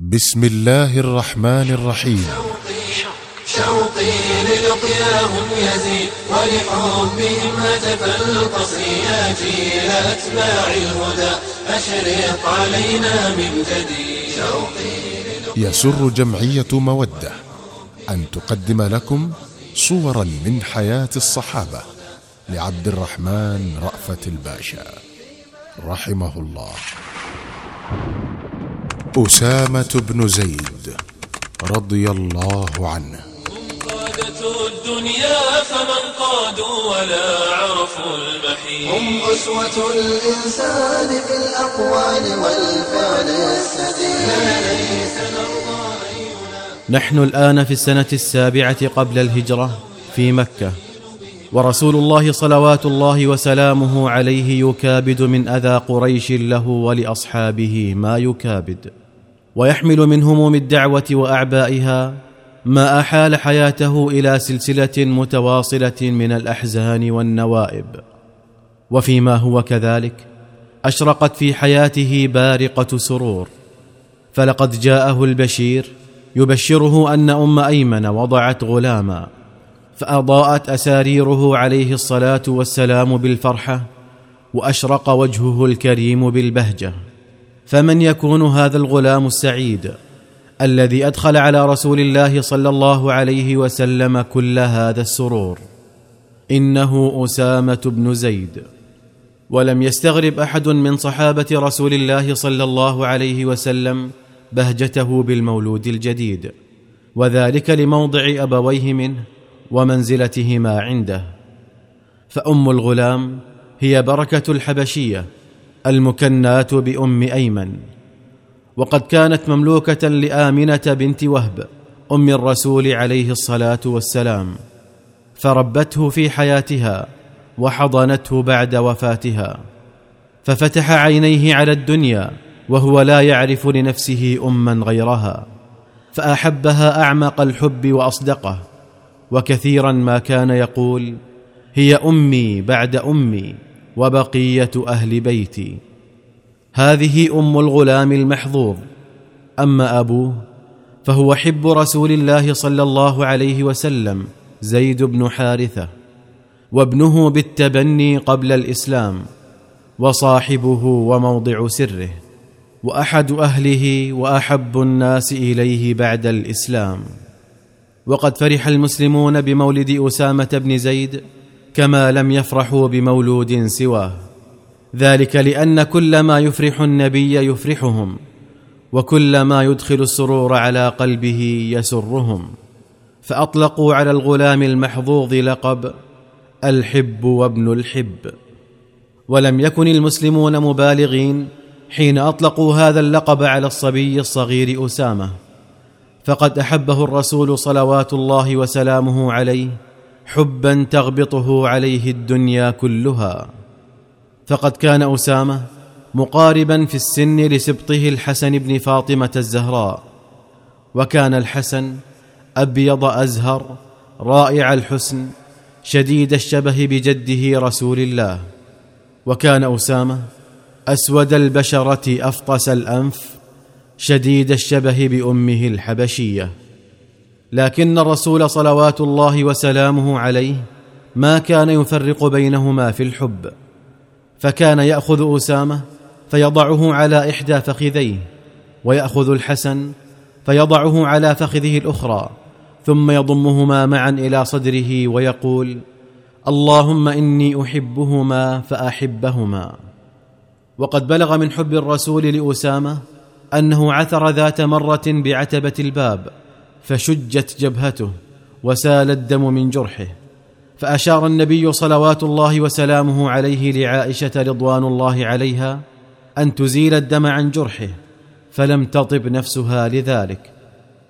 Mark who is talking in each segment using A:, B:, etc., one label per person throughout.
A: بسم الله الرحمن الرحيم.
B: شوقي للقياهم يزيد ولحبهم هتف القصر يا جيل أتباع الهدى. أشرق علينا من جديد. شوقي
A: يسر جمعية مودة أن تقدم لكم صورا من حياة الصحابة لعبد الرحمن رأفت الباشا. رحمه الله. أسامة بن زيد رضي الله عنه.
B: قادة الدنيا فمن قادوا ولا عرفوا المحيط
C: هم أسوة الإنسان في الأقوال والفعل السديد.
D: نحن الآن في السنة السابعة قبل الهجرة في مكة. ورسول الله صلوات الله وسلامه عليه يكابد من أذى قريش له ولأصحابه ما يكابد. ويحمل من هموم الدعوة وأعبائها ما أحال حياته إلى سلسلة متواصلة من الأحزان والنوائب. وفيما هو كذلك أشرقت في حياته بارقة سرور. فلقد جاءه البشير يبشره أن أم أيمن وضعت غلاما. فأضاءت أساريره عليه الصلاة والسلام بالفرحة وأشرق وجهه الكريم بالبهجة. فمن يكون هذا الغلام السعيد الذي أدخل على رسول الله صلى الله عليه وسلم كل هذا السرور؟ إنه أسامة بن زيد. ولم يستغرب أحد من صحابة رسول الله صلى الله عليه وسلم بهجته بالمولود الجديد. وذلك لموضع أبويه منه ومنزلتهما عنده. فأم الغلام هي بركة الحبشية المكناه بأم أيمن. وقد كانت مملوكة لآمنة بنت وهب أم الرسول عليه الصلاة والسلام. فربته في حياتها وحضنته بعد وفاتها. ففتح عينيه على الدنيا وهو لا يعرف لنفسه اما غيرها. فأحبها أعمق الحب وأصدقه. وكثيرا ما كان يقول هي أمي بعد أمي وبقية أهل بيتي. هذه أم الغلام المحظوظ. أما أبوه فهو حب رسول الله صلى الله عليه وسلم زيد بن حارثة وابنه بالتبني قبل الإسلام وصاحبه وموضع سره وأحد أهله وأحب الناس إليه بعد الإسلام. وقد فرح المسلمون بمولد أسامة بن زيد كما لم يفرحوا بمولود سواه. ذلك لأن كل ما يفرح النبي يفرحهم وكل ما يدخل السرور على قلبه يسرهم. فأطلقوا على الغلام المحظوظ لقب الحب وابن الحب. ولم يكن المسلمون مبالغين حين أطلقوا هذا اللقب على الصبي الصغير أسامة. فقد أحبه الرسول صلوات الله وسلامه عليه حبا تغبطه عليه الدنيا كلها. فقد كان أسامة مقاربا في السن لسبطه الحسن بن فاطمة الزهراء. وكان الحسن أبيض أزهر رائع الحسن شديد الشبه بجده رسول الله. وكان أسامة أسود البشرة أفطس الأنف شديد الشبه بأمه الحبشية. لكن الرسول صلوات الله وسلامه عليه ما كان يفرق بينهما في الحب. فكان يأخذ أسامة فيضعه على إحدى فخذيه ويأخذ الحسن فيضعه على فخذه الأخرى ثم يضمهما معا إلى صدره ويقول اللهم إني أحبهما فأحبهما. وقد بلغ من حب الرسول لأسامة أنه عثر ذات مرة بعتبة الباب فشجت جبهته وسال الدم من جرحه فأشار النبي صلوات الله وسلامه عليه لعائشة رضوان الله عليها أن تزيل الدم عن جرحه فلم تطب نفسها لذلك.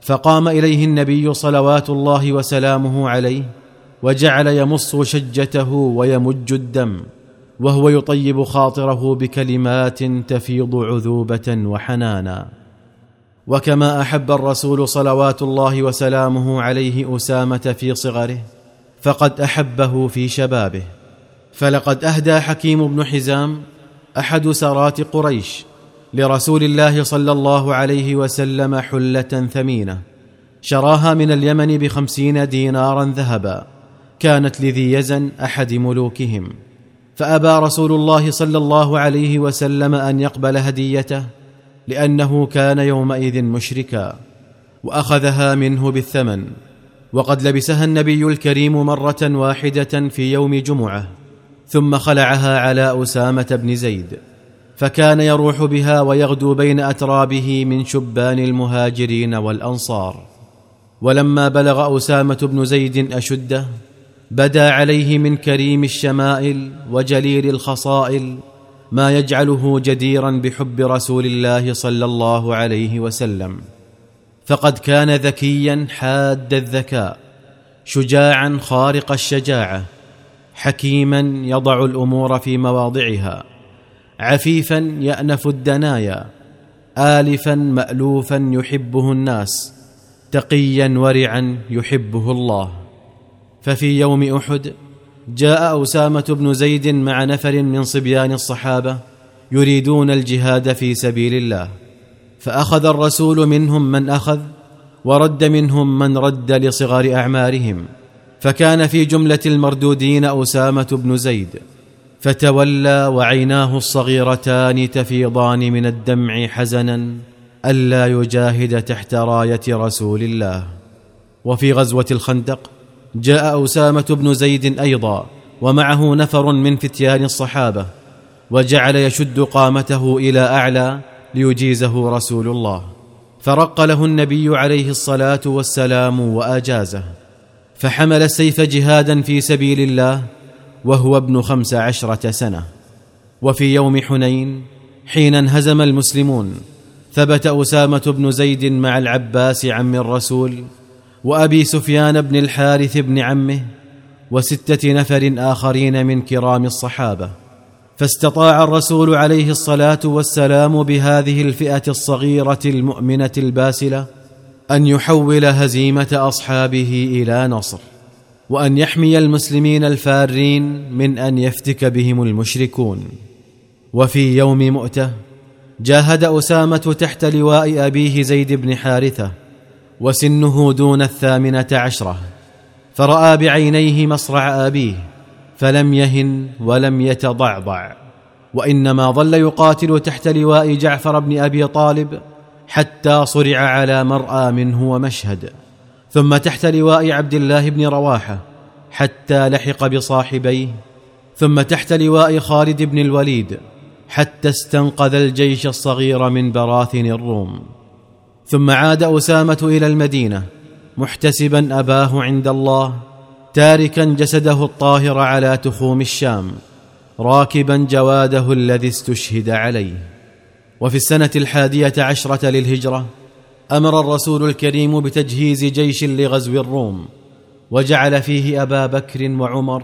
D: فقام إليه النبي صلوات الله وسلامه عليه وجعل يمص شجته ويمج الدم. وهو يطيب خاطره بكلمات تفيض عذوبة وحنانا. وكما أحب الرسول صلوات الله وسلامه عليه أسامة في صغره فقد أحبه في شبابه. فلقد أهدى حكيم بن حزام أحد سرات قريش لرسول الله صلى الله عليه وسلم حلة ثمينة شراها من اليمن بخمسين دينارا ذهبا كانت لذي يزن أحد ملوكهم. فأبى رسول الله صلى الله عليه وسلم أن يقبل هديته لأنه كان يومئذ مشركا وأخذها منه بالثمن وقد لبسها النبي الكريم مرة واحدة في يوم جمعة ثم خلعها على أسامة بن زيد فكان يروح بها ويغدو بين أترابه من شبان المهاجرين والأنصار. ولما بلغ أسامة بن زيد أشده بدا عليه من كريم الشمائل وجليل الخصائل ما يجعله جديرا بحب رسول الله صلى الله عليه وسلم. فقد كان ذكيا حاد الذكاء شجاعا خارق الشجاعة حكيما يضع الأمور في مواضعها عفيفا يأنف الدنايا آلفا مألوفا يحبه الناس تقيا ورعا يحبه الله. ففي يوم أحد جاء أسامة بن زيد مع نفر من صبيان الصحابة يريدون الجهاد في سبيل الله فأخذ الرسول منهم من أخذ ورد منهم من رد لصغار أعمارهم فكان في جملة المردودين أسامة بن زيد فتولى وعيناه الصغيرتان تفيضان من الدمع حزنا ألا يجاهد تحت راية رسول الله. وفي غزوة الخندق جاء أسامة بن زيد أيضا ومعه نفر من فتيان الصحابة وجعل يشد قامته إلى أعلى ليجيزه رسول الله. فرق له النبي عليه الصلاة والسلام وأجازه. فحمل السيف جهادا في سبيل الله وهو ابن خمس عشرة سنة. وفي يوم حنين حين انهزم المسلمون ثبت أسامة بن زيد مع العباس عم الرسول وأبي سفيان بن الحارث بن عمه وستة نفر آخرين من كرام الصحابة. فاستطاع الرسول عليه الصلاة والسلام بهذه الفئة الصغيرة المؤمنة الباسلة أن يحول هزيمة أصحابه إلى نصر وأن يحمي المسلمين الفارين من أن يفتك بهم المشركون. وفي يوم مؤتة جاهد أسامة تحت لواء أبيه زيد بن حارثة وسنه دون الثامنة عشرة. فرأى بعينيه مصرع آبيه فلم يهن ولم يتضعضع. وإنما ظل يقاتل تحت لواء جعفر بن أبي طالب حتى صرع على مرأى منه ومشهد. ثم تحت لواء عبد الله بن رواحة حتى لحق بصاحبيه. ثم تحت لواء خالد بن الوليد حتى استنقذ الجيش الصغير من براثن الروم. ثم عاد أسامة إلى المدينة محتسبا أباه عند الله تاركا جسده الطاهر على تخوم الشام راكبا جواده الذي استشهد عليه. وفي السنة الحادية عشرة للهجرة أمر الرسول الكريم بتجهيز جيش لغزو الروم وجعل فيه أبا بكر وعمر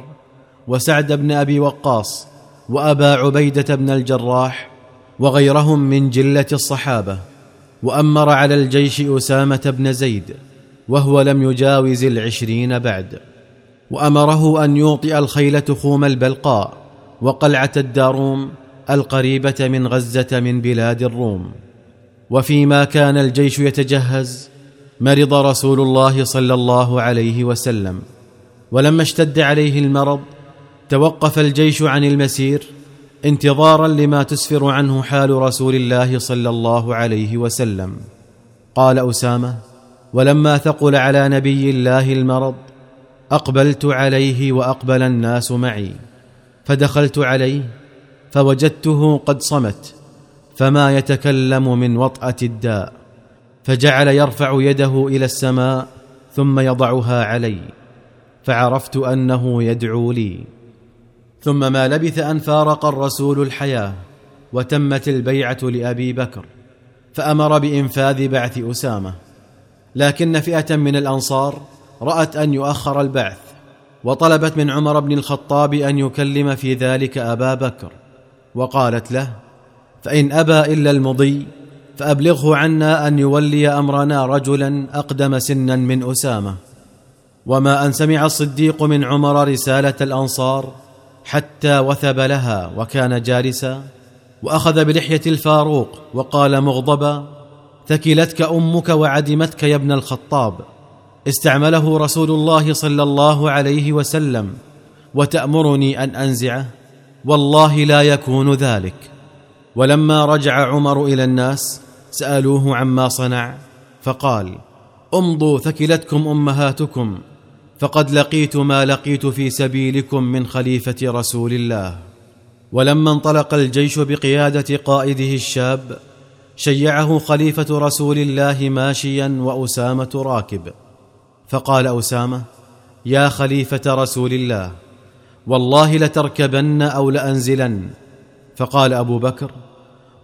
D: وسعد بن أبي وقاص وأبا عبيدة بن الجراح وغيرهم من جلة الصحابة. وأمر على الجيش أسامة بن زيد وهو لم يجاوز العشرين بعد. وأمره أن يوطئ الخيل تخوم البلقاء وقلعة الداروم القريبة من غزة من بلاد الروم. وفيما كان الجيش يتجهز مرض رسول الله صلى الله عليه وسلم. ولما اشتد عليه المرض توقف الجيش عن المسير انتظارا لما تسفر عنه حال رسول الله صلى الله عليه وسلم. قال أسامة ولما ثقل على نبي الله المرض أقبلت عليه وأقبل الناس معي. فدخلت عليه فوجدته قد صمت فما يتكلم من وطأة الداء. فجعل يرفع يده إلى السماء ثم يضعها علي. فعرفت أنه يدعو لي. ثم ما لبث أن فارق الرسول الحياة وتمت البيعة لأبي بكر فأمر بإنفاذ بعث أسامة. لكن فئة من الأنصار رأت أن يؤخر البعث وطلبت من عمر بن الخطاب أن يكلم في ذلك أبا بكر. وقالت له فإن أبى إلا المضي فأبلغه عنا أن يولي أمرنا رجلا أقدم سنا من أسامة. وما أن سمع الصديق من عمر رسالة الأنصار حتى وثب لها وكان جالسا وأخذ بلحية الفاروق وقال مغضبا ثكلتك أمك وعدمتك يا ابن الخطاب. استعمله رسول الله صلى الله عليه وسلم وتأمرني أن أنزعه والله لا يكون ذلك. ولما رجع عمر إلى الناس سألوه عما صنع فقال امضوا ثكلتكم أمهاتكم فقد لقيت ما لقيت في سبيلكم من خليفة رسول الله. ولما انطلق الجيش بقيادة قائده الشاب شيعه خليفة رسول الله ماشيا وأسامة راكب. فقال أسامة يا خليفة رسول الله والله لتركبن أو لأنزلن. فقال أبو بكر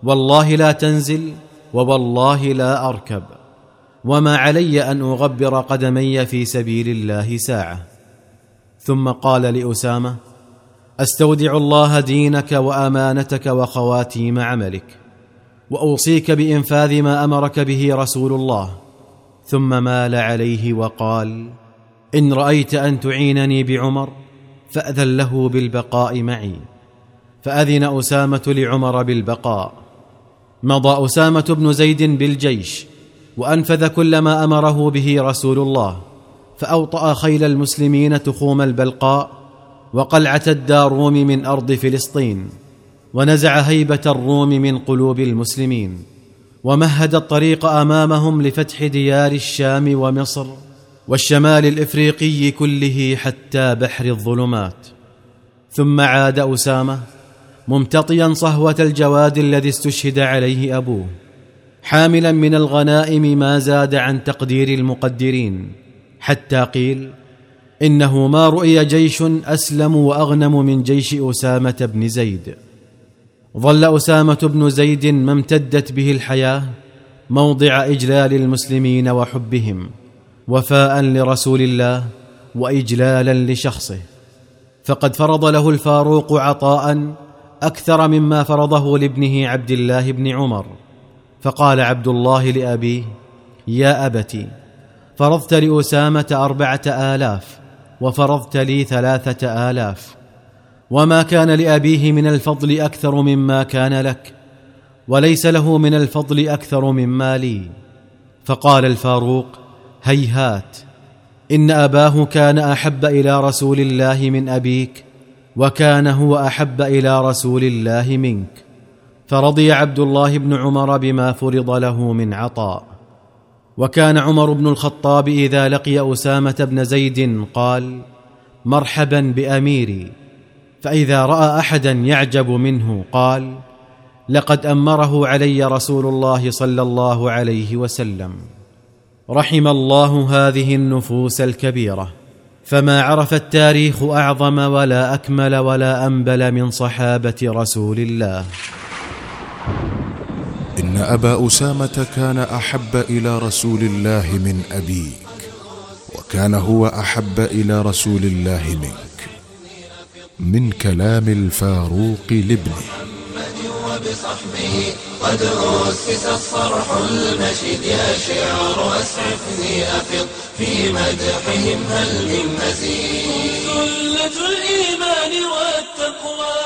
D: والله لا تنزل ووالله لا أركب. وما علي أن أغبر قدمي في سبيل الله ساعة. ثم قال لأسامة أستودع الله دينك وأمانتك وخواتيم عملك وأوصيك بإنفاذ ما أمرك به رسول الله. ثم مال عليه وقال إن رأيت أن تعينني بعمر فأذن له بالبقاء معي. فأذن أسامة لعمر بالبقاء. مضى أسامة بن زيد بالجيش وأنفذ كل ما أمره به رسول الله فأوطأ خيل المسلمين تخوم البلقاء وقلعة الداروم من أرض فلسطين ونزع هيبة الروم من قلوب المسلمين ومهد الطريق أمامهم لفتح ديار الشام ومصر والشمال الإفريقي كله حتى بحر الظلمات. ثم عاد أسامة ممتطيا صهوة الجواد الذي استشهد عليه أبوه. حاملا من الغنائم ما زاد عن تقدير المقدرين حتى قيل إنه ما رؤي جيش أسلم وأغنم من جيش أسامة بن زيد. ظل أسامة بن زيد ما امتدت به الحياة موضع إجلال المسلمين وحبهم وفاء لرسول الله وإجلالا لشخصه. فقد فرض له الفاروق عطاء أكثر مما فرضه لابنه عبد الله بن عمر. فقال عبد الله لابيه يا ابت فرضت لأسامة أربعة آلاف وفرضت لي ثلاثة آلاف. وما كان لأبيه من الفضل أكثر مما كان لك وليس له من الفضل أكثر مما لي. فقال الفاروق هيهات إن أباه كان أحب إلى رسول الله من أبيك وكان هو أحب إلى رسول الله منك. فرضي عبد الله بن عمر بما فرض له من عطاء. وكان عمر بن الخطاب إذا لقي أسامة بن زيد قال مرحبا بأميري. فإذا رأى احدا يعجب منه قال لقد أمره علي رسول الله صلى الله عليه وسلم. رحم الله هذه النفوس الكبيرة. فما عرف التاريخ أعظم ولا أكمل ولا أنبل من صحابة رسول الله.
A: إن أبا أسامة كان أحب إلى رسول الله من أبيك وكان هو أحب إلى رسول الله منك من كلام الفاروق لابنه.
B: وبصحبه قد أسس الصرح المشيد يا شعر أسعفني أفض في مدحهم هل من مزيد. سلة الإيمان والتقوى.